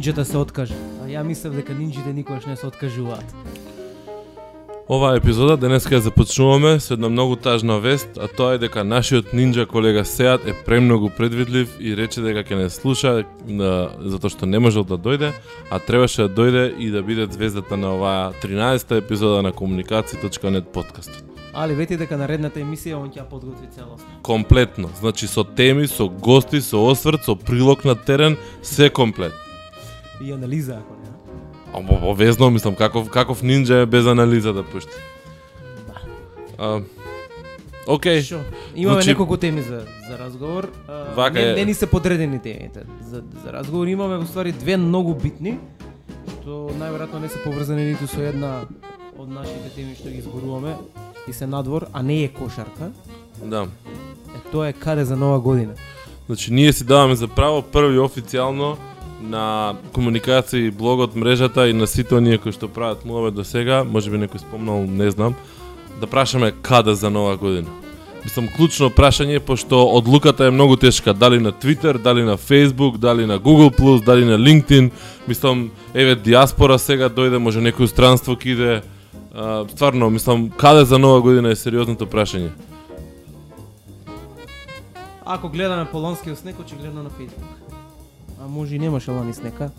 нинџата се откажа. А ја мислев дека нинџите никогаш не се откажуваат. Оваа епизода денеска ја започнуваме со една многу тажна вест, а тоа е дека нашиот нинџа колега Сеат е премногу предвидлив и рече дека ќе не слуша на, затоа што не можел да дојде, а требаше да дојде и да биде звездата на оваа 13-та епизода на комуникаци.нет подкастот. Али вети дека наредната емисија он ќе ја подготви целосно. Комплетно, значи со теми, со гости, со осврт, со прилог на терен, се комплет. И анализа ако не. А, Обовезно, мислам, каков, каков нинџа е без анализа да пушти. Да. А, Океј, Шо? Имаме Значи- неколку теми за за разговор. А, Вака не, е. не ни се подредени темите. За за разговор имаме во ствари две многу битни што најверојатно не се поврзани ниту со една од нашите теми што ги зборуваме и се надвор, а не е кошарка. да. Е, тоа е каде за нова година. Значи, ние си даваме за право први официјално на комуникација, блогот, мрежата и на сите оние кои што прават муваме до сега, може би некој спомнал, не знам, да прашаме каде за нова година. Мислам, клучно прашање, пошто одлуката е многу тешка, дали на Twitter, дали на Facebook, дали на Google+, дали на LinkedIn. Мислам, еве, диаспора сега дојде, може некој странство ки иде. А, стварно, мислам, каде за нова година е сериозното прашање. Ако гледаме Полонски снег, очигледно на Facebook. А може и немаше лани снека.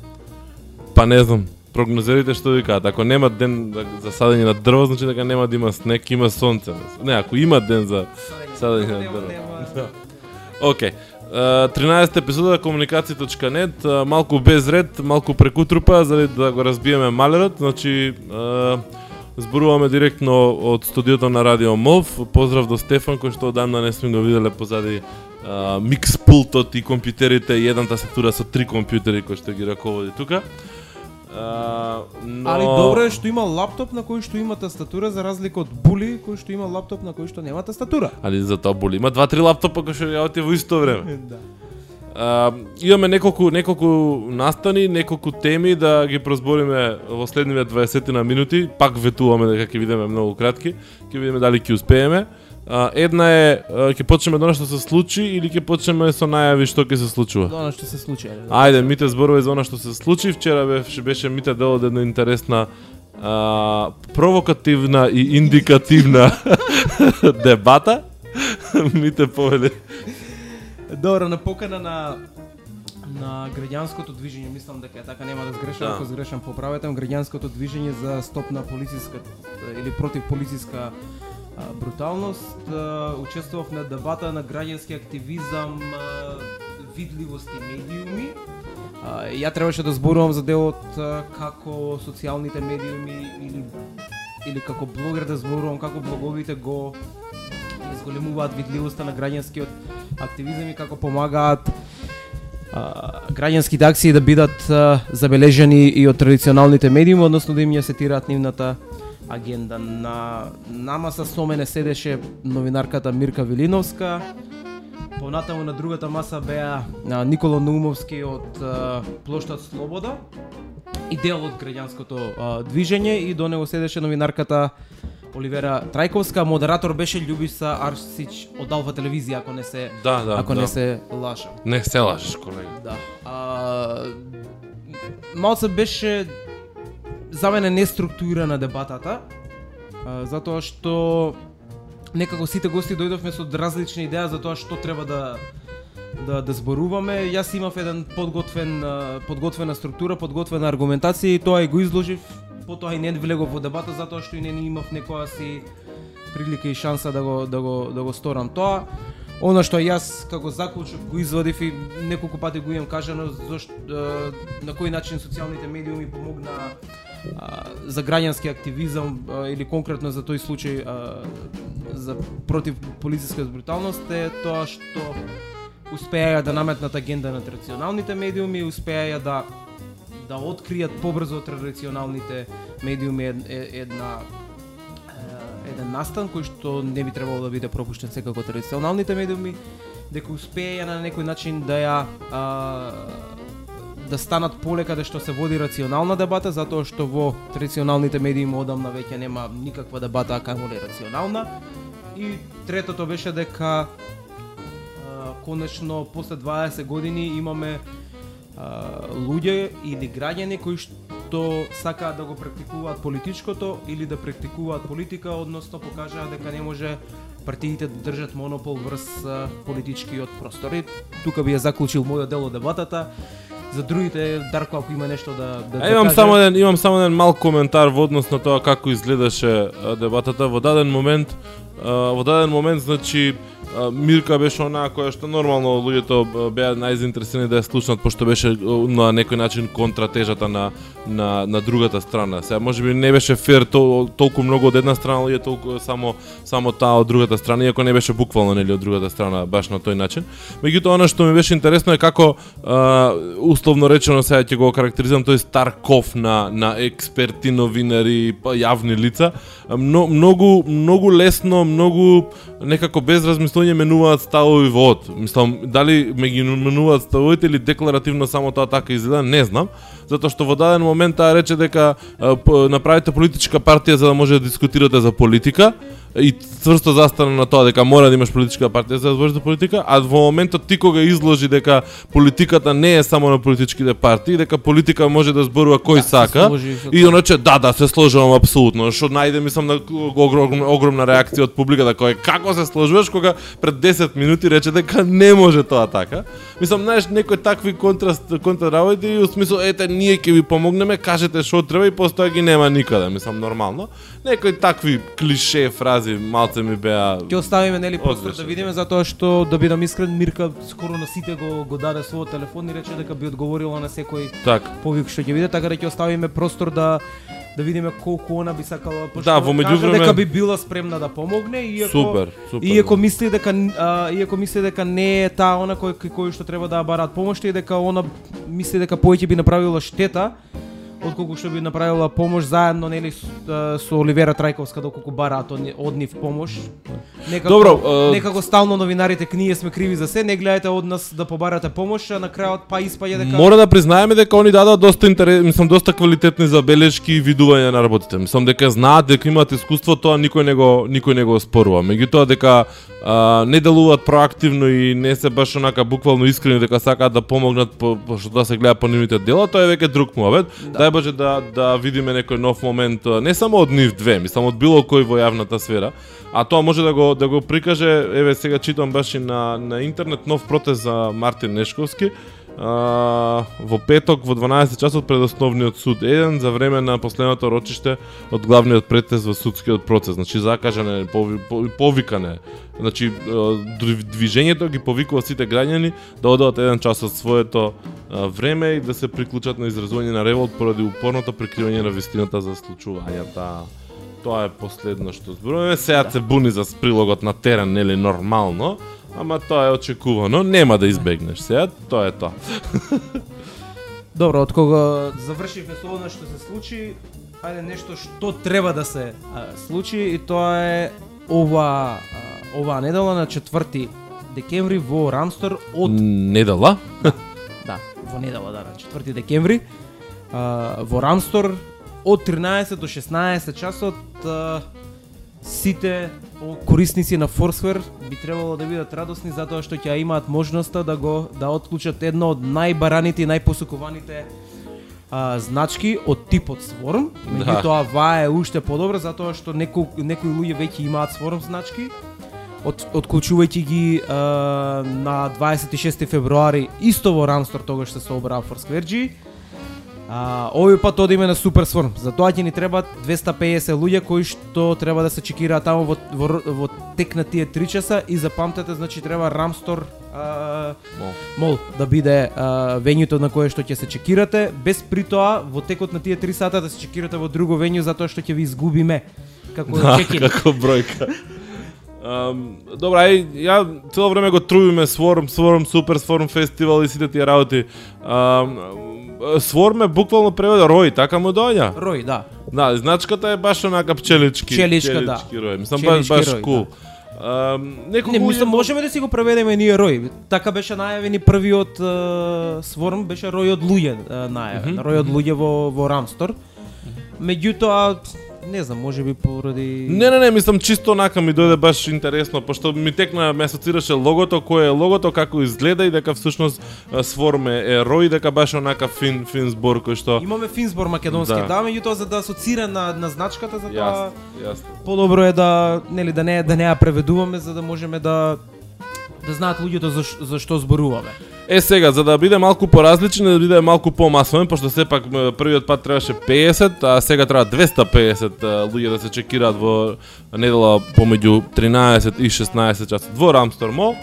Па не знам, прогнозерите што викаат, ако нема ден за- садење на дрво, значи дека нема да има снег, има сонце. Не, ако има ден за садење на дрво. Да. Океј. Uh, 13 епизода на комуникација.нет, uh, малку без ред, малку преку трупа, за да го разбиеме малерот, значи uh, зборуваме директно од студиото на Радио Молв. Поздрав до Стефан кој што одамна не сме го виделе позади uh, микс пултот и компјутерите и една тастатура со три компјутери кои што ги раководи тука. Uh, но... Али добро е што има лаптоп на кој што има тастатура за разлика од Були кој што има лаптоп на кој што нема тастатура. Али за тоа боли. Има два-три лаптопа кои што работи во исто време. Да. А, имаме неколку неколку настани, неколку теми да ги прозбориме во следниве 20 на минути. Пак ветуваме дека ќе бидеме многу кратки. Ќе видиме дали ќе успееме. А, една е ќе почнеме од она што се случи или ќе почнеме со најави што ќе се случува. Она што се случи. али, да. Ајде, Мите зборува за она што се случи. Вчера беше, беше Мите дел од една интересна а, провокативна и индикативна дебата. Мите повели. Добро, на покана на на граѓанското движење, мислам дека е така, нема да сгрешам, Да. ако сгрешам поправете, граѓанското движење за стоп на полициска или против полициска бруталност, учествував на дебата на граѓански активизам, видливост и медиуми. Ја требаше да зборувам за делот како социјалните медиуми или или како блогер да зборувам како блоговите го изголемуваат видливоста на граѓанскиот активизам и како помагаат а, граѓанските акции да бидат а, забележани и од традиционалните медиуми, односно да им ја сетираат нивната агенда. На нама са со мене седеше новинарката Мирка Вилиновска, понатаму на другата маса беа Никола Наумовски од Плоштад Слобода и дел од граѓанското движење и до него седеше новинарката Оливера Трајковска, модератор беше Љубиса Арсич од Алфа телевизија, ако не се Да, да, ако да. не се лажам. Не се лажеш, колега. Да. А, малце беше за мене неструктурирана дебатата, а, затоа што некако сите гости дојдовме со различни идеи за тоа што треба да да да зборуваме. Јас имав еден подготвен подготвена структура, подготвена аргументација и тоа и го изложив. Потоа и не влегов во дебата затоа што и не имав некоја си прилика и шанса да го да го да го сторам тоа. Оно што јас како заклучок го извадив и неколку пати го имам кажано зашто на кој начин социјалните медиуми помогна а, за граѓански активизам а, или конкретно за тој случај а, за против полициска бруталност е тоа што успеаја да наметнат агенда на традиционалните медиуми, успеаја да да откријат побрзо од традиционалните медиуми ед- една еден настан кој што не би требало да биде пропуштен секако традиционалните медиуми, дека успеа на некој начин да ја а, да станат полека да што се води рационална дебата, затоа што во традиционалните медиуми одамна веќе нема никаква дебата, а камо ли рационална. И третото беше дека а, конечно после 20 години имаме луѓе или граѓани кои што сакаат да го практикуваат политичкото или да практикуваат политика, односно покажаа дека не може партиите да држат монопол врз политичкиот простор. И тука би ја заклучил мојот дел од дебатата. За другите, Дарко, ако има нешто да, да, А, да имам каже... само еден имам само еден мал коментар во однос на тоа како изгледаше дебатата. Во даден момент во даден момент значи Мирка беше онаа која што нормално луѓето беа најзаинтересирани да ја слушнат пошто беше на некој начин контратежата на на на другата страна. Сега можеби не беше фер то, толку многу од една страна луѓе толку само само таа од другата страна, иако не беше буквално нели од другата страна баш на тој начин. Меѓутоа она што ми беше интересно е како а, условно речено сега ќе го карактеризирам тој старков на на експерти, новинари, па, јавни лица, но, многу многу лесно, многу некако без размислување менуваат ставови во од. Мислам, дали ме ги менуваат ставовите или декларативно само тоа така изгледа, не знам, затоа што во даден момент таа рече дека направите политичка партија за да може да дискутирате за политика и цврсто застана на тоа дека мора да имаш политичка партија за да збориш за политика, а во моментот ти кога изложи дека политиката не е само на политичките партии, дека политика може да зборува кој Да, сака, и оно че да, да, се сложувам апсолутно, што најде мислам на огромна, огромна реакција од публиката која како се сложуваш кога пред 10 минути рече дека не може тоа така. Мислам, знаеш, некои такви контраст контраработи и у смисол ете ние ќе ви помогнеме, кажете што треба и постоја ги нема никаде, мислам нормално. Некои такви клише фрази малце ми беа Ќе оставиме нели простор да видиме затоа што да бидам искрен Мирка скоро на сите го го даде својот телефон и рече дека би одговорила на секој така. повик што ќе биде, така да ќе оставиме простор да да видиме колку она би сакала пошто Да, во меѓувреме- дека би била спремна да помогне иако Супер, супер. Иако мисли дека а, иако мисли дека не е таа она кој кој, што треба да ја бараат помош и дека она мисли дека повеќе би направила штета отколку што би направила помош заедно нели с- а, со Оливера Трајковска доколку бараат од, ни- од нив помош. Некако, Добро, а- некако стално новинарите ние сме криви за се, не гледате од нас да побарате помош, а на крајот па испаѓа дека Мора да признаеме дека они дадоа доста интерес, мислам доста квалитетни забелешки и видувања на работите. Мислам дека знаат дека имаат искуство, тоа никој не го никој не го спорува. Меѓутоа дека а, не делуваат проактивно и не се баш онака буквално искрени дека сакаат да помогнат по, по што да се гледа по нивните дела, тоа е веќе друг муавет. Да. Дај Боже да да видиме некој нов момент, не само од нив две, мислам од било кој во јавната сфера, а тоа може да го да го прикаже, еве сега читам баш и на на интернет нов протест за Мартин Нешковски а, во петок во 12 часот пред основниот суд. Еден за време на последното рочиште од главниот претест во судскиот процес. Значи закажане, пови, по- повикане. Значи движењето ги повикува сите граѓани да одат еден час од своето време и да се приклучат на изразување на револт поради упорното прикривање на вистината за случувањата. Тоа е последно што зборуваме. Сега се буни за прилогот на терен, нели нормално, ама тоа е очекувано, нема да избегнеш сега, тоа е тоа. Добро, од кога завршивме со она што се случи, ајде нешто што треба да се а, случи и тоа е ова а, оваа недела на 4 декември во Рамстор од Недела? да, во недела да, на 4 декември а, во Рамстор од 13 до 16 часот а, сите корисници на Foursquare би требало да бидат радосни затоа што ќе имаат можноста да го да отклучат едно од најбараните и најпосукуваните а, значки од типот Swarm. Меѓутоа ваа е уште подобра затоа што некои некои луѓе веќе имаат Swarm значки. Од, отклучувајќи ги а, на 26 февруари исто во Рамстор тогаш се собраа Foursquare А, овој пат одиме на Супер Сворм. За тоа ќе ни требаат 250 луѓе кои што треба да се чекираат таму во, во, во тек на тие 3 часа и запамтете, значи треба Рамстор а, Мол. мол да биде а, вењето на кое што ќе се чекирате, без при тоа во текот на тие 3 сата да се чекирате во друго вењу затоа што ќе ви изгубиме како Да, чекин. како бројка. Um, добра, ај, ја цело време го трубиме Swarm, Swarm, Super Swarm фестивал и сите тие работи. Um, Swarm е буквално превод рој, така му доаѓа. Рој, да. Да, значката е баш онака пчелички. Пчеличка, да. пчелички рој. Мислам баш баш рој, кул. Um, неколку Не, мислам луѓе- можеме да си го преведеме ние рој. Така беше најавен и првиот е, сворм беше рој од луѓе е, најавен. Рој од луѓе во во Рамстор. Меѓутоа не знам, можеби поради Не, не, не, мислам чисто онака ми дојде баш интересно, пошто ми текна ме асоцираше логото, кое е логото, како изгледа и дека всушност а, сворме е рој, дека баш онака фин фин збор кој што Имаме финсбор македонски, Да. да, меѓутоа за да асоцира на на значката за тоа Јасно, јасно. подобро е да нели да не да не ја преведуваме за да можеме да да знаат луѓето за, за што зборуваме. Е сега, за да биде малку поразличен, да биде малку помасовен, пошто сепак првиот пат требаше 50, а сега треба 250 луѓе да се чекираат во недела помеѓу 13 и 16 часот во Рамстор Мол.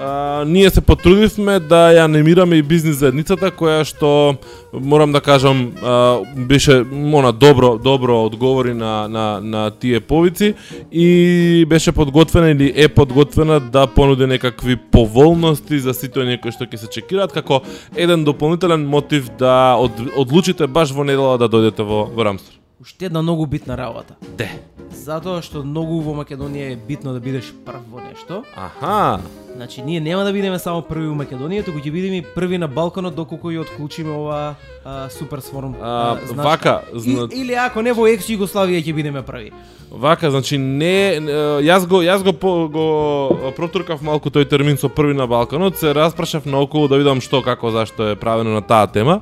А, ние се потрудивме да ја немираме и бизнис заедницата која што морам да кажам а, беше мона добро добро одговори на на на тие повици и беше подготвена или е подготвена да понуди некакви поволности за сите оние кои што ќе се чекираат како еден дополнителен мотив да од, одлучите баш во недела да дојдете во во Рамстор. Уште една многу битна работа. Де. Затоа што многу во Македонија е битно да бидеш прв во нешто. Аха. Значи ние нема да бидеме само први во Македонија, туку ќе бидеме и први на Балканот доколку ја отклучиме ова а, супер сформ. А, значка. вака, И, зна... или ако не во екс Југославија ќе бидеме први. Вака, значи не, не јас го јас го по, го протуркав малку тој термин со први на Балканот, се распрашав наоколу да видам што како зашто е правено на таа тема.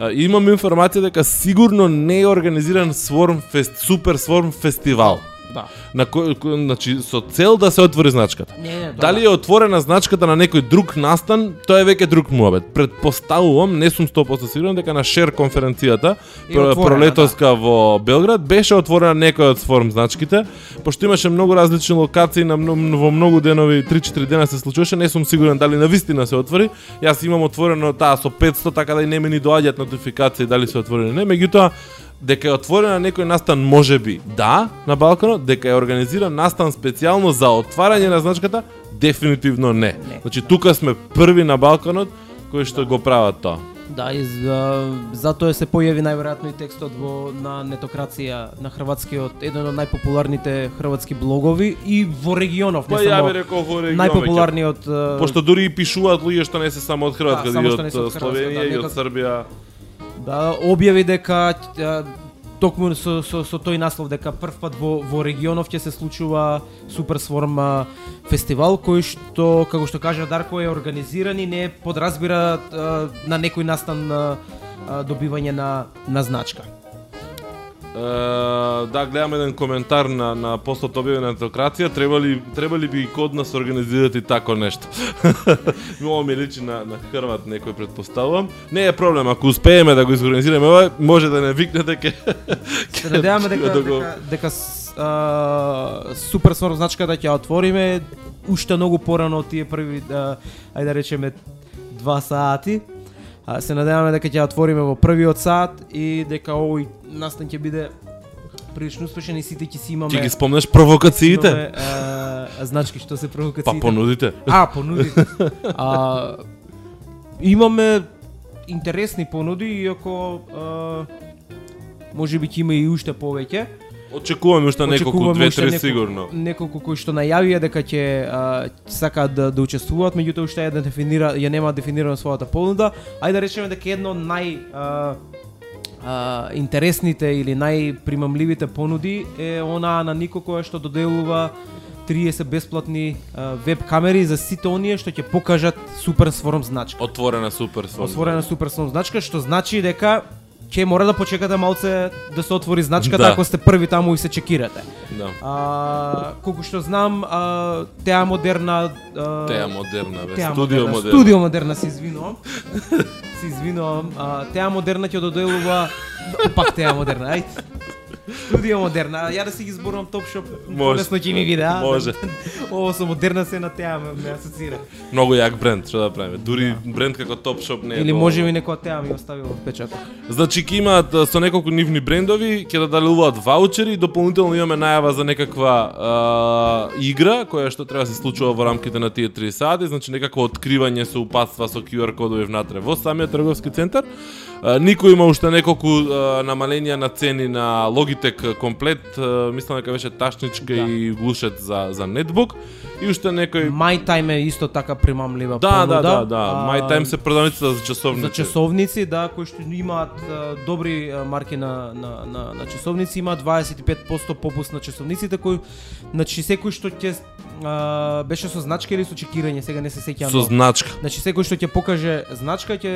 А, Имам информација дека сигурно не е организиран сворм фест, супер сворм фестивал. Да. На кој, значи со цел да се отвори значката. Не, не, Дали е отворена значката на некој друг настан, тоа е веќе друг муабет. Предпоставувам, не сум 100% сигурен дека на шер конференцијата пр- пролетоска во Белград беше отворена некој од форм значките, пошто имаше многу различни локации на во многу денови, 3-4 дена се случуваше, не сум сигурен дали на вистина се отвори. Јас имам отворено таа со 500, така да и не ми ни доаѓаат нотификации дали се отвори или не, меѓутоа дека е отворена некој настан може би да на Балканот, дека е организиран настан специјално за отварање на значката, дефинитивно не. Не. Значи тука сме први на Балканот кои што го прават тоа. Да, и за, затоа се појави најверојатно и текстот во на нетокрација на хрватскиот еден од најпопуларните хрватски блогови и во регионов, не Па ја само би рекол во регион. најпопуларниот Пошто дури и пишуваат луѓе што не се само од Хрватска, Да, да, и од не од Словенија да, и од Србија да објави дека токму со, со, со тој наслов дека прв пат во, во регионов ќе се случува Супер Сворм фестивал кој што како што кажа Дарко е организиран и не подразбира а, на некој настан а, добивање на на значка. Да, гледам еден коментар на на постот објавен на Етокрација, требали требали би и код нас организирати и тако нешто. Много ми личи на на Хрват некој предпоставувам. Не е проблем, ако успееме да го изорганизираме ова, може да не викнете ке Се надеваме дека да дека дека с- а, Супер Сворм значката ќе ја отвориме уште многу порано од тие први ајде да речеме два сати. А, се надеваме дека ќе ја отвориме во првиот сат и дека овој настан ќе биде прилично успешен и сите ќе си имаме Ќе ги спомнеш провокациите? имаме, а, значки што се провокациите. Па понудите. А, понуди. а, имаме интересни понуди, иако а, може би ќе има и уште повеќе. Очекуваме уште неколку, Очекуваме две, уште три неколку- сигурно. Неколку кои што најавија дека ќе сакаат да, да учествуваат, меѓутоа уште ја дефинира, ја нема дефинирана својата понуда. Ајде да речеме дека едно од нај а, а, интересните или најпримамливите понуди е она на Нико која што доделува 30 бесплатни а, веб камери за сите оние што ќе покажат Супер Сворм значка. Отворена супер сон. Отворена Супер Сворм значка, што значи дека ќе мора да почекате малце да се отвори значката Да. ако сте први таму и се чекирате. Да. А, колку што знам, а, теа модерна а, Теа модерна, бе. Теа Студио модерна, модерна. Студио модерна се извинувам. се извинувам. А, теа модерна ќе доделува пак теа модерна, ајде. Студио модерна, ја да си ги зборувам Топшоп, Може. полесно ќе ми биде, а? Може. Ово со модерна се на теа ме, ме асоцира. Многу јак бренд, што да правиме. Дури бренд како Topshop не е Или може би некоја теа ми оставила впечаток. Значи ќе имаат со неколку нивни брендови, ќе додалуваат ваучери, дополнително имаме најава за некаква а, игра која што треба да се случува во рамките на тие 3 сати, значи некакво откривање со упатства со QR кодови внатре во самиот трговски центар. Никој има уште неколку намаленија на цени на Logitech комплет, мислам дека беше ташничка Да. и глушет за за нетбук. И уште некој My Time е исто така примамлива Да, да, понуда. да, да. А, My Time се продавницата за часовници. за часовници, да, кои што имаат добри марки на, на, на, на часовници, има 25% попуст на часовниците, кои, значи секој што ќе а, беше со значка или со чекирање, сега не се сеќавам. Со значка. Значи секој што ќе покаже значка ќе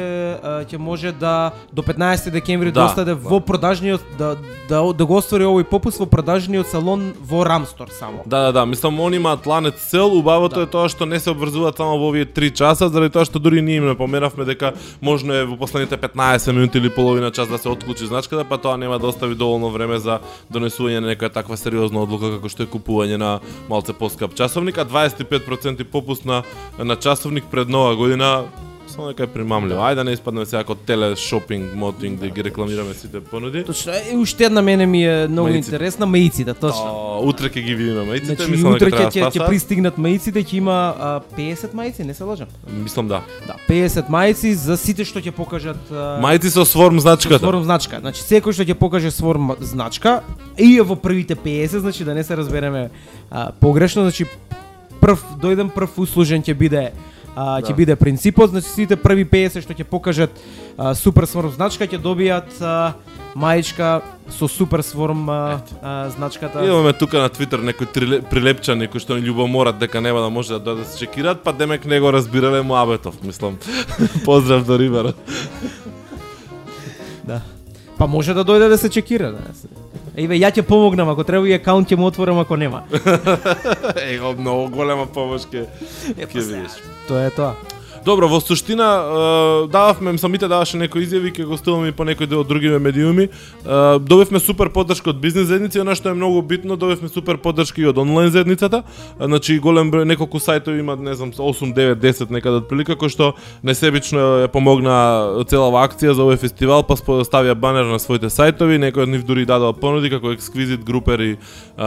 ќе може да до 15 декември Да, да, остаде да. во продажниот да, да да го оствари овој попуст во продажниот салон во Рамстор само. Да, да, да, мислам они имаат ланец цел, убавото Да. е тоа што не се обврзуваат само во овие 3 часа, заради тоа што дури ние им напоменавме дека можно е во последните 15 минути или половина час да се отклучи значката, па тоа нема да остави доволно време за донесување на некоја таква сериозна одлука како што е купување на малце поскап часовник, а 25% попуст на на часовник пред нова година само нека е примамливо. Ајде да не испаднеме сега како теле шопинг, мотинг да ги рекламираме сите понуди. Точно, е, уште една мене ми е многу Маиците. интересна маиците, точно. О, утре ќе ги видиме маиците, Значи мислам утре дека ќе да ќе ќе пристигнат маиците, ќе има а, 50 маици, не се лажам. Мислам да. Да, 50 маици за сите што ќе покажат а, Мајци со сворм значката. Сворм значка. Значи секој што ќе покаже сворм значка и е во првите 50, значи да не се разбереме а, погрешно, значи прв дојден прв услужен ќе биде а, ќе Да. биде принципот, значи сите први 50 што ќе покажат а, супер сворм значка ќе добијат а, маичка со супер сворм а, а, значката. Имаме тука на Твитер некои триле- прилепчани кои што ни љубоморат дека нема да може да дојдат да се чекираат, па демек не го разбирале Муабетов, мислам. Поздрав до Рибара. Да. Па може да дојде да се чекира, да. Еве ја ќе помогнам, ако треба и акаунт ќе му отворам ако нема. Его многу голема помош ке ќе видиш. Тоа е тоа. Добро, во суштина е, дававме самите даваше некои изјави, ќе гостуваме и по некои од другиве медиуми. Добивме супер поддршка од бизнес заедници, она што е многу битно, добивме супер поддршка и од онлайн заедницата. Е, Значи голем број неколку сајтови има, не знам, 8, 9, 10 некаде отприлика кој што несебично е помогна целава акција за овој фестивал, па ставија банер на своите сајтови, некој од нив дури дадоа понуди како ексквизит групер и,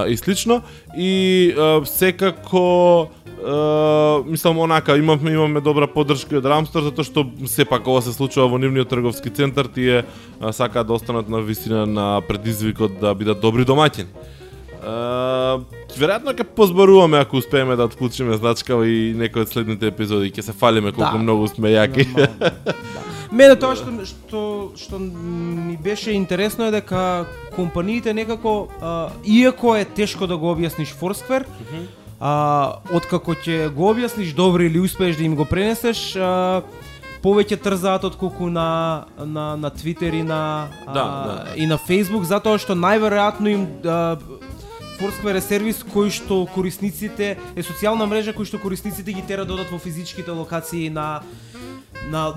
и слично. И секако Uh, мислам онака имаме имаме добра поддршка од Рамстор затоа што сепак ова се случува во нивниот трговски центар тие сакаат да останат на висина на предизвикот да бидат добри домаќини. Uh, веројатно ќе позборуваме ако успееме да отклучиме значка и некои од следните епизоди ќе се фалиме колку Да. многу сме јаки. Да. Мене тоа што што што ми беше интересно е дека компаниите некако а, иако е тешко да го објасниш Foursquare, а, откако ќе го објасниш добро или успееш да им го пренесеш, а, повеќе трзаат отколку на на на Twitter и на а, Да, да. и на Facebook затоа што најверојатно им а, Foursquare е сервис кој што корисниците е социјална мрежа кој што корисниците ги тера да одат во физичките локации на на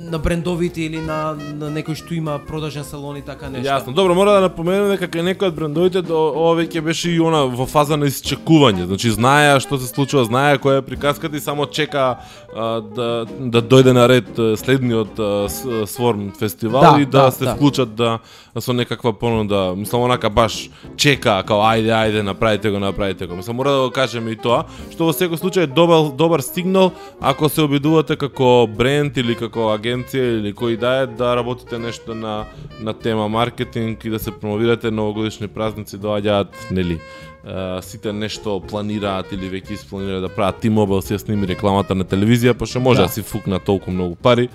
на брендовите или на на некој што има продажен салон и така нешто. Јасно. Добро, мора да напоменеме дека кај некои од брендовите до ова веќе беше и она во фаза на исчекување. Значи знаеа што се случува, знаеа која е приказката и само чека а, да да дојде на ред следниот а, с- Сворм фестивал Да, и да, да, се да. вклучат да со некаква понуда. Мислам онака баш чека као ајде ајде направите го, направите го. Мислам мора да го кажеме и тоа, што во секој случај е добар добар сигнал ако се обидувате како бренд или како агенција или кој да е да работите нешто на на тема маркетинг и да се промовирате новогодишни празници доаѓаат, нели? Uh, сите нешто планираат или веќе испланираат да прават T-Mobile ја сними рекламата на телевизија, па што може да, Да. си фукна толку многу пари.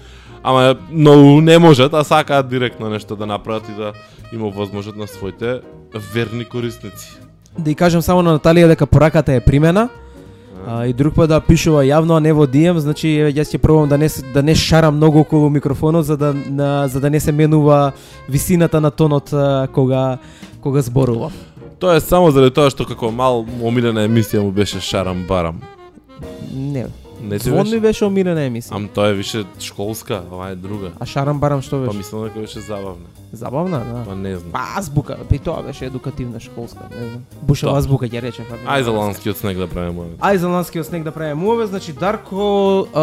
Ама многу не можат, а сакаат директно нешто да направат и да има возможност на своите верни корисници. Да и кажам само на Наталија дека пораката е примена. А, и друг пат да пишува јавно, а не во DM, значи еве, јас ќе пробам да не да не шарам многу околу микрофонот за да на, за да не се менува висината на тонот а, кога кога зборувам. Тоа е само заради тоа што како мал омилена емисија му беше Шарам Барам. Не. Не ти Звон ми беше? беше омилена емисија. Ам тоа е више школска, ова е друга. А Шарам Барам што Па беше? мислам дека беше забавна. Забавна, да. Па не знам. Па азбука, би тоа беше едукативна школска, не знам. Бушева Да. азбука ќе рече. па Ај за ланскиот снег да правиме мојот. Ај за ланскиот снег да правиме муве, значи Дарко а,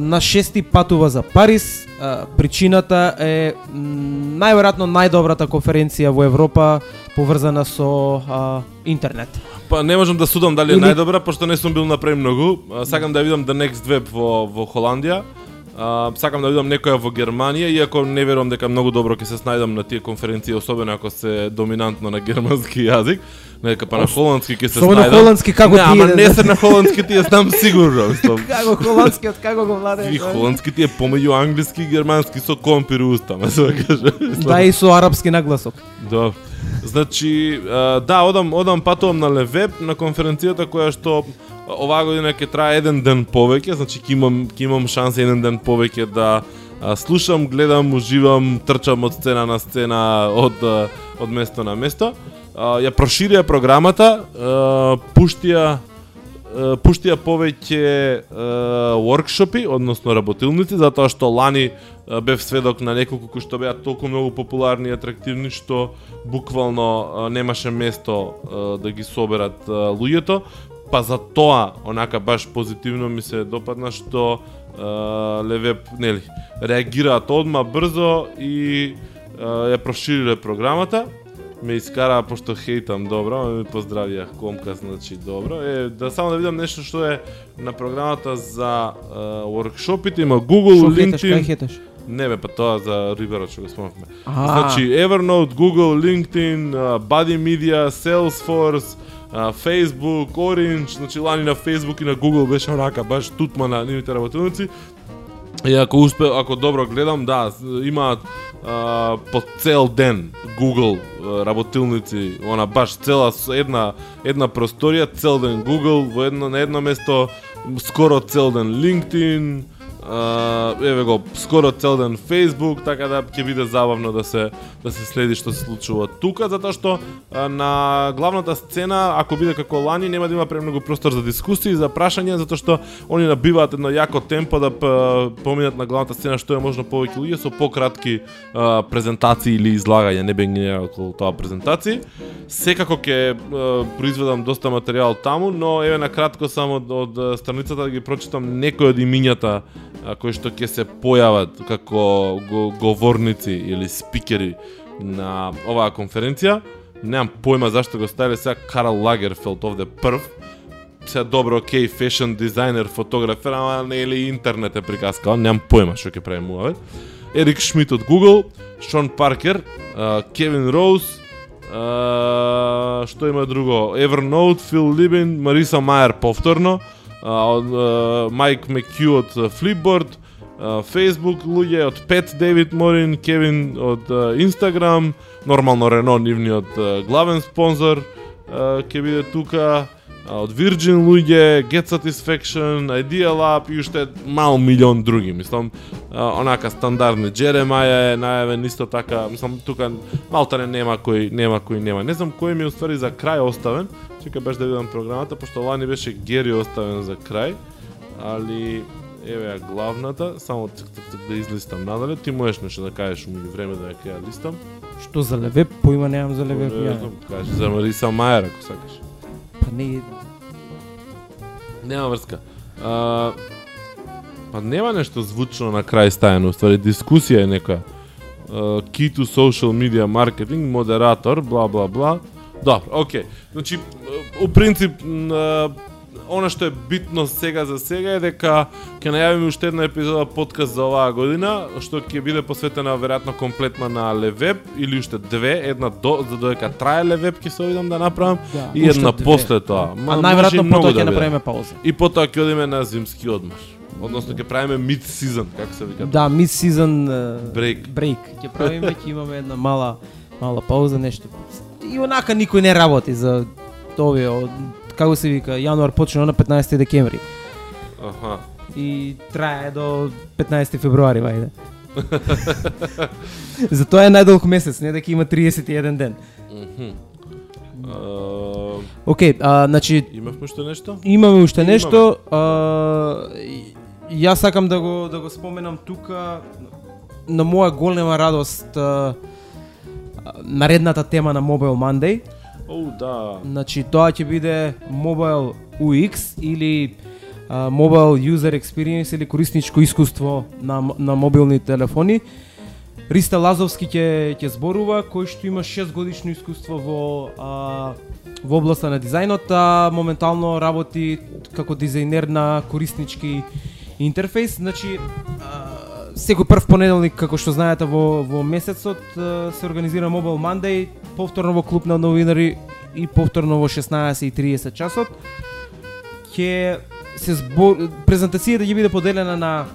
на шести патува за Париз. А, причината е најверојатно најдобрата конференција во Европа поврзана со а, интернет. Па не можам да судам дали е Или- најдобра, пошто не сум бил на премногу. Сакам да видам The Next Web во, во Холандија. А, сакам да видам некоја во Германија, иако не верувам дека многу добро ќе се снајдам на тие конференции, особено ако се доминантно на германски јазик. Нека па на холандски ќе се Особено снајдам. холандски, како не, ти ама не да. се на холандски, тие знам сигурно. Како холандски, од како го владееш? И холандски ти е помеѓу англиски и германски со компир уста, ме се да каже. Да, и со арапски нагласок. Добро. Значи, да, одам, одам патувам на Левеб на конференцијата која што оваа година ќе трае еден ден повеќе, значи ќе имам ќе имам шанса еден ден повеќе да а, слушам, гледам, уживам, трчам од сцена на сцена, од од место на место. А, ја проширија програмата, а, пуштија пуштија повеќе е, workshopи, односно работилници, затоа што лани бев сведок на неколку кои што беа толку многу популарни и атрактивни што буквално немаше место да ги соберат луѓето, па за тоа онака баш позитивно ми се допадна што е, Левеп, нели, реагираат одма брзо и е, ја прошириле програмата ме искара пошто хейтам добро, ме поздравија комка, значи добро. Е да само да видам нешто што е на програмата за workshopите, има Google, Шо LinkedIn. хеташ? Не бе, па тоа за Рибера што го спомнавме. Значи Evernote, Google, LinkedIn, Buddy Media, Salesforce, Facebook, Orange, значи лани на Facebook и на Google беше онака баш тутма на нивните работилници. И ако успе, ако добро гледам, да, имаат а, по цел ден Google работилници, она баш цела една една просторија, цел ден Google, во едно на едно место скоро цел ден LinkedIn, а, еве го, скоро цел ден Facebook, така да ќе биде забавно да се да се следи што се случува тука, затоа што а, на главната сцена, ако биде како лани, нема да има премногу простор за дискусии, за прашања, затоа што они набиваат едно јако темпо да поминат на главната сцена што е можно повеќе луѓе со пократки а, презентации или излагања, не бе ги околу тоа презентации. Секако ќе произведам доста материјал таму, но еве на кратко само од, од страницата да ги прочитам некои од имињата кои што ќе се појават како говорници или спикери на оваа конференција. Немам појма зашто го ставиле сега Карл Лагерфелд овде прв. Се добро, окей, фешн дизајнер, фотографер, ама не или интернет е приказкал, немам појма што ќе прави муавет. Ерик Шмидт од Google, Шон Паркер, Кевин Роуз, што има друго? Evernote, Фил Либин, Мариса Мајер повторно, од, Майк Мекју од Flipboard, Facebook луѓе од Пет Девид Морин, Кевин од Instagram, нормално Рено нивниот главен спонзор ќе биде тука, од Virgin луѓе, Get Satisfaction, Idea Lab и уште мал милион други. Мислам, онака стандардни. Джеремаја е најавен исто така, мислам тука малтане нема кој нема кој нема. Не знам кој ми е уствари за крај оставен. Чека баш да видам програмата, пошто лани беше Гери оставен за крај, али еве ја главната, само цик, цик, цик, да излистам надале. Ти можеш нешто да кажеш меѓу време да ја ја листам. Што за левеп? Поима немам за левеп. Не знам, кажи за Мариса Мајер ако сакаш. Па не, Нема врска. А, па нема нешто звучно на крај стајано, ствари дискусија е некоја. А, to social media marketing, модератор, бла бла бла. Добро, окей. Значи, у принцип, она што е битно сега за сега е дека ќе најавиме уште една епизода подкаст за оваа година, што ќе биде посветена веројатно комплетна на Левеб или уште две, една до за додека трае Левеб ќе се обидам да направам Да, и една две. после тоа. а Ма, и најверојатно потоа да ќе биде. направиме пауза. И потоа ќе одиме на зимски одмор. Односно ќе правиме mid season, како се вика. Да, мид сизон Break. Break. Ќе правиме, ќе имаме една мала мала пауза, нешто. И онака никој не работи за овие од како се вика, јануар почна на 15 декември Аха. и трае до 15 февруари, вајде. Затоа е најдолг месец, не дека има 31 ден. Мгм. А, Океј, а, значи имавме уште нешто? Имаме уште Имаме. нешто. А, јас сакам да го да го споменам тука на моја голема радост а, наредната тема на Mobile Monday. Оу, да. Значи тоа ќе биде Mobile UX или а, Mobile User Experience или корисничко искуство на на мобилни телефони. Риста Лазовски ќе ќе зборува кој што има 6 годишно искуство во а, во областа на дизајнот, а моментално работи како дизајнер на кориснички интерфејс, значи а, секој прв понеделник, како што знаете, во, во месецот се организира Mobile Monday, повторно во клуб на новинари и повторно во 16:30 часот. Ќе се збор презентацијата ќе биде поделена на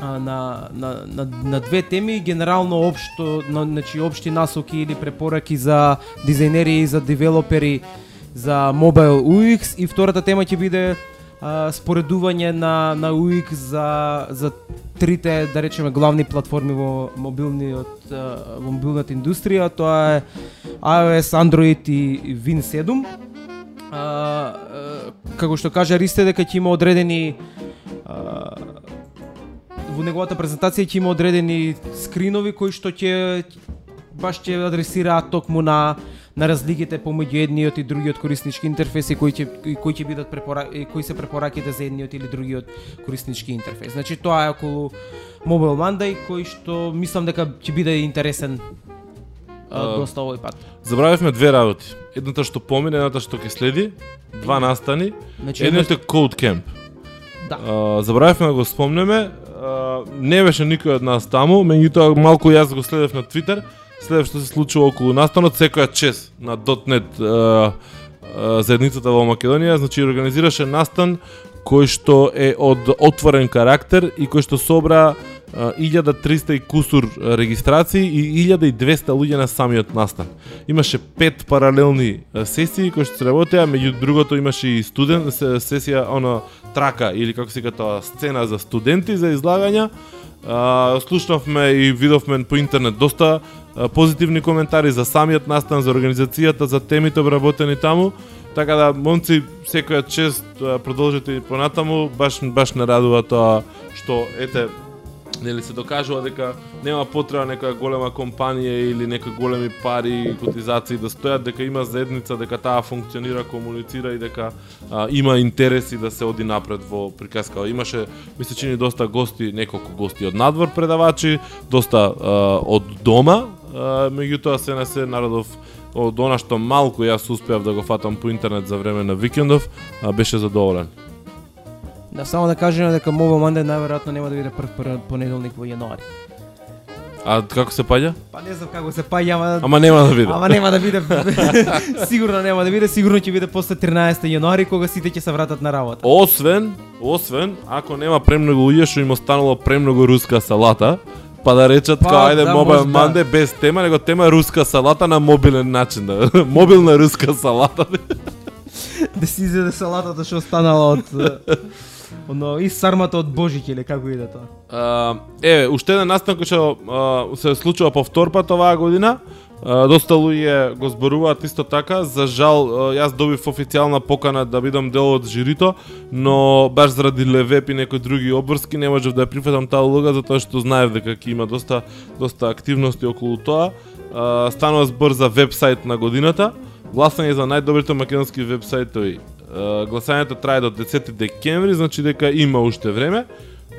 на, на, на, на две теми, генерално општо, на, значи општи насоки или препораки за дизајнери и за девелопери за Mobile UX и втората тема ќе биде а, споредување на на UX за за трите да речеме главни платформи во мобилниот во мобилната индустрија, тоа е iOS, Android и Win 7. А, а, како што кажа Ристе дека ќе има одредени а, во неговата презентација ќе има одредени скринови кои што ќе баш ќе адресираат токму на на разликите помеѓу едниот и другиот кориснички интерфеси кои ќе кои ќе бидат препора кои се препораките за едниот или другиот кориснички интерфеис. Значи тоа е околу Mobile Monday кој што мислам дека ќе биде интересен а, доста овој пат. Забравивме две работи. Едната што помине, едната што ќе следи, два настани. Значи Едното е Code Camp. Да. А, забравивме да го спомнеме. А, не беше никој од нас таму, меѓутоа малку јас го следев на Твитер, следев што се случува околу настанот, секоја чест на .net е, е, заедницата во Македонија, значи организираше настан кој што е од отворен карактер и кој што собра 1300 и кусур регистрации и 1200 луѓе на самиот настан. Имаше пет паралелни сесии кои што се работеа, меѓу другото имаше и студент сесија она трака или како се тоа сцена за студенти за излагања. А, слушнавме и видовме по интернет доста позитивни коментари за самиот настан, за организацијата, за темите обработени таму. Така да, момци, секоја чест продолжете и понатаму, баш баш не радува тоа што ете нели се докажува дека нема потреба некоја голема компанија или некои големи пари и котизации да стојат, дека има заедница, дека таа функционира, комуницира и дека а, има интереси да се оди напред во приказка. Имаше, ми се чини доста гости, неколку гости од надвор предавачи, доста а, од дома, меѓутоа се на се народов од она што малку јас успеав да го фатам по интернет за време на викендов, а, беше задоволен. Да само да кажеме дека Mobile Monday најверојатно нема да биде прв прв понеделник во јануари. А како се паѓа? Па не знам како се паѓа, ама Ама нема да биде. Ама нема да биде. сигурно нема да биде, сигурно ќе биде после 13 јануари кога сите ќе се вратат на работа. Освен, освен ако нема премногу луѓе што им останало премногу руска салата, па да речат Па, као ајде да, Mobile може, да. Monday без тема, него тема руска салата на мобилен начин, да. Мобилна руска салата. да си изеде салатата што останала од Оно и сармата од Божиќ или како иде тоа? А, е, уште еден настан кој што се случува повтор пат оваа година. Доста луѓе го зборуваат исто така. За жал, јас добив официјална покана да бидам дел од жирито, но баш заради левеп и некои други обврски не можев да ја прифатам таа улога затоа што знаев дека ќе има доста доста активности околу тоа. Станува збор за вебсайт на годината. Гласање за најдобрите македонски вебсајтови. Гласањето трае до 10 декември, значи дека има уште време.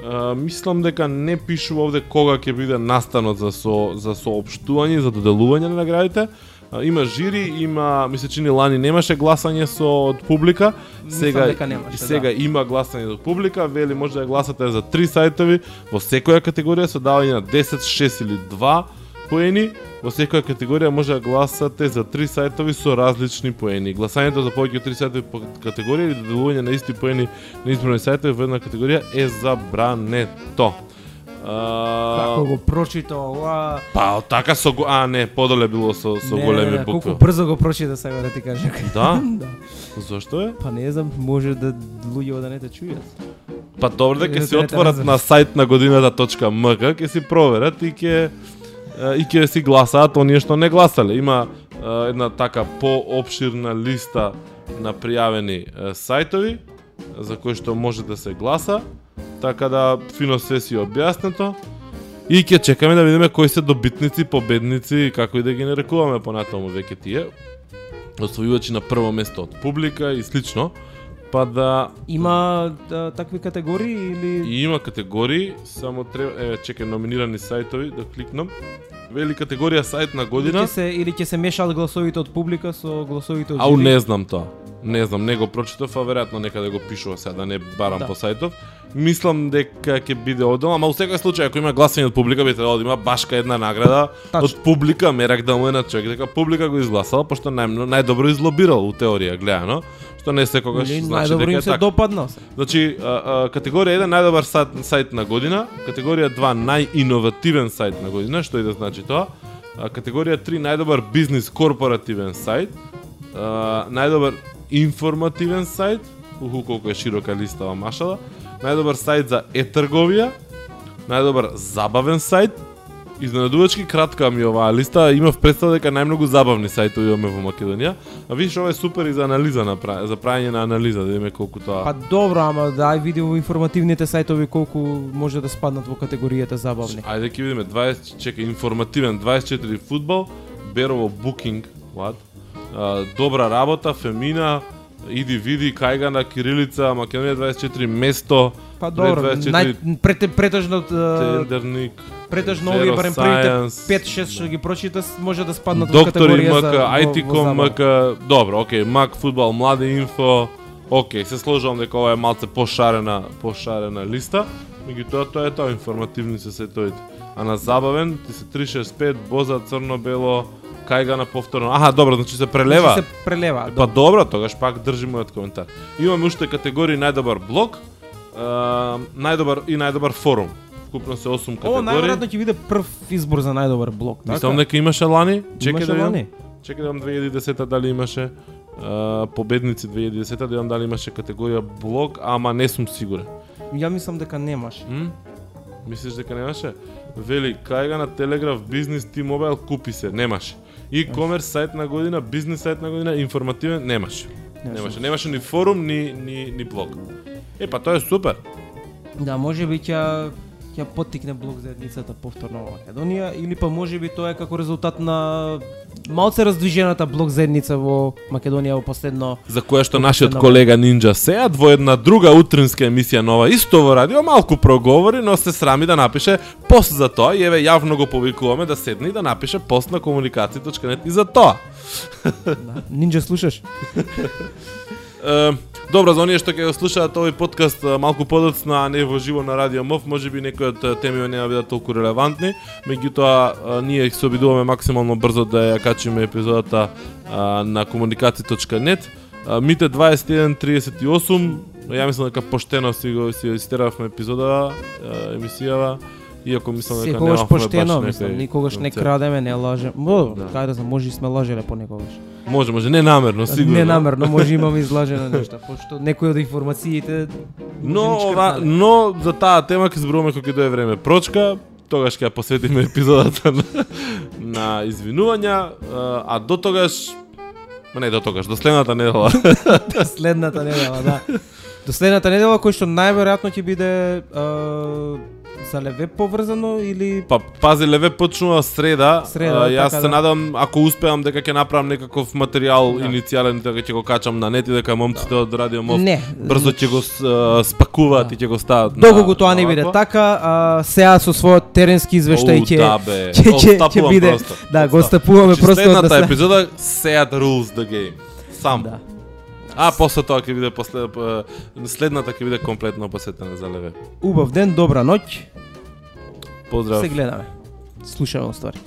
А, мислам дека не пишува овде кога ќе биде настанот за со за соопштување, за доделување на наградите. А, има жири, има, ми се чини лани немаше гласање со од публика. Сега дека немаше, сега да. има гласање од публика, вели може да гласате за три сајтови во секоја категорија со давање на 10, 6 или 2 поени. Во секоја категорија може да гласате за три сајтови со различни поени. Гласањето за повеќе од три сајтови по категорија или доделување на исти поени на изборни сајтови во една категорија е забрането. Како А, го прочита ова? па така со го- а не, подоле било со со Не, големи букви. Колку брзо го прочита сега да ти кажам. Да? да. Зошто е? Па не знам, може да луѓе да не те чујат. Па добро дека Не си те отворат на сајт на годината.мк, ќе си проверат и ќе е, и ќе си гласаат оние што не гласале. Има една така поопширна листа на пријавени сајтови за кои што може да се гласа, така да фино се си објаснето. И ќе чекаме да видиме кои се добитници, победници и како и да ги нарекуваме понатаму веќе тие. Освојувачи на прво место од публика и слично. Па да Има да, такви категории или И има категории, само треба, еве чекај номинирани сајтови да кликнам. Вели категорија сајт на или година. ќе се или ќе се мешаат гласовите од публика со гласовите од Ау жири? не знам тоа. Не знам, не го прочитав, а веројатно некаде го пишува сега да не барам Да. по сајтов. Мислам дека ќе биде одел, ама во секој случај ако има гласање од публика би требало да има башка една награда Тачно. од публика, мерак да му е на човек дека публика го изгласала, пошто нај најдобро излобирал у теорија гледано, што не секогаш Или значи најдобро дека им се така. допадна. Значи, а, а, категорија 1 најдобар сайт, сайт на година, категорија 2 најиновативен сайт на година, што и да значи тоа. А, категорија 3 најдобар бизнис корпоративен сайт, а, најдобар информативен сайт, уху колку е широка листава машала, најдобар сайт за е-трговија, најдобар забавен сайт, Изненадувачки кратка ми оваа листа, имав представа дека најмногу забавни сајтови имаме во Македонија, а видиш ова е супер и за анализа на за правење на анализа, да видиме колку тоа. Па добро, ама дај види во информативните сајтови колку може да спаднат во категоријата забавни. Ајде ќе видиме 20 чека информативен 24 фудбал, Берово Booking, what? А, добра работа, Фемина, иди види кајга на кирилица, Македонија 24 место, Па добро, 24 нај прете, претежно Тендерник, претежно овие барем првите Science, 5-6 што ги прочита може да спаднат во категорија МК, за IT-ком. МК, добро, окей, Мак фудбал, млади инфо, окей, се сложувам дека ова е малце пошарена, пошарена листа, меѓутоа тоа е тоа, информативни се сетовите. А на забавен, ти се 365, Боза, црно-бело, кајга на повторно. Аха, добро, значи се прелева. Значи се прелева. Па добро, тогаш пак држи мојот коментар. Имаме уште категории најдобар блог, најдобар и најдобар форум. Вкупно се 8 Ова категории. најверојатно ќе биде прв избор за најдобар блог, така? Мислам дека имаше лани. Чекај да видам. лани? Чекај да видам 2010 дали имаше а, победници 2010 да видам дали имаше категорија блог, ама не сум сигурен. Ја мислам дека немаше. М? Мислиш дека немаше? Вели, кајга на Телеграф, бизнес, T-Mobile, купи се. Немаше. E-commerce сайт на година, бизнес сайт на година, информативен, немаше. Немаше. Немаше ни форум, ни, ни, ни блог. Е, па тоа е супер. Да, може би ќе ќе поттикне блок заедницата повторно во Македонија или па може би тоа е како резултат на малце раздвижената блок заедница во Македонија во последно За која што нашиот на- колега Нинджа Сеат во една друга утринска емисија нова исто во радио малку проговори, но се срами да напише пост за тоа и еве јавно го повикуваме да седне и да напише пост на комуникација.нет и за тоа. да. Нинџа слушаш? Добро, за оние што ќе го слушаат овој подкаст малку подоцна, а не во живо на Радио МОВ, може би некои од е, темите нема бидат толку релевантни, меѓутоа ние се обидуваме максимално брзо да ја качиме епизодата на. А, Мите 2138, ја мислам дека поштено си го си истеравме епизода, емисијава, иако мислам дека Секогаш немавме поштено, баш мислам, некој никогаш не крадеме, не лажеме. Да. кај да знам, може и сме лажеле понекогаш. Може, може, не намерно, сигурно. Не намерно, може имаме излажена нешта, пошто некои од информациите Но, ни ова, но за таа тема ќе зборуваме кога ќе дое време прочка, тогаш ќе ја посветиме епизодата на, на извинувања, а, до тогаш Ма не до тогаш, до следната недела. следната недела, да. До следната недела кој што најверојатно ќе биде а, за леве поврзано или Па пази леве почнува среда. Среда, а, јас така се да. надам ако успеам дека ќе направам некаков материјал Да. иницијален дека ќе го качам на нет и дека момците од Радио Мов не. брзо ќе го а, спакуваат Да. и ќе го стават Доколку тоа не биде така, а, сега со својот теренски извештај ќе да, ќе- ќе- ќе Отстапувам биде просто. да го стапуваме Значи, просто од следната да се- епизода Seat rules the game. Сам. Да. А после тоа ќе биде после следната ќе биде комплетно посветена за леве. Убав ден, добра ноќ. Поздрав. Се гледаме. Слушаме ствари.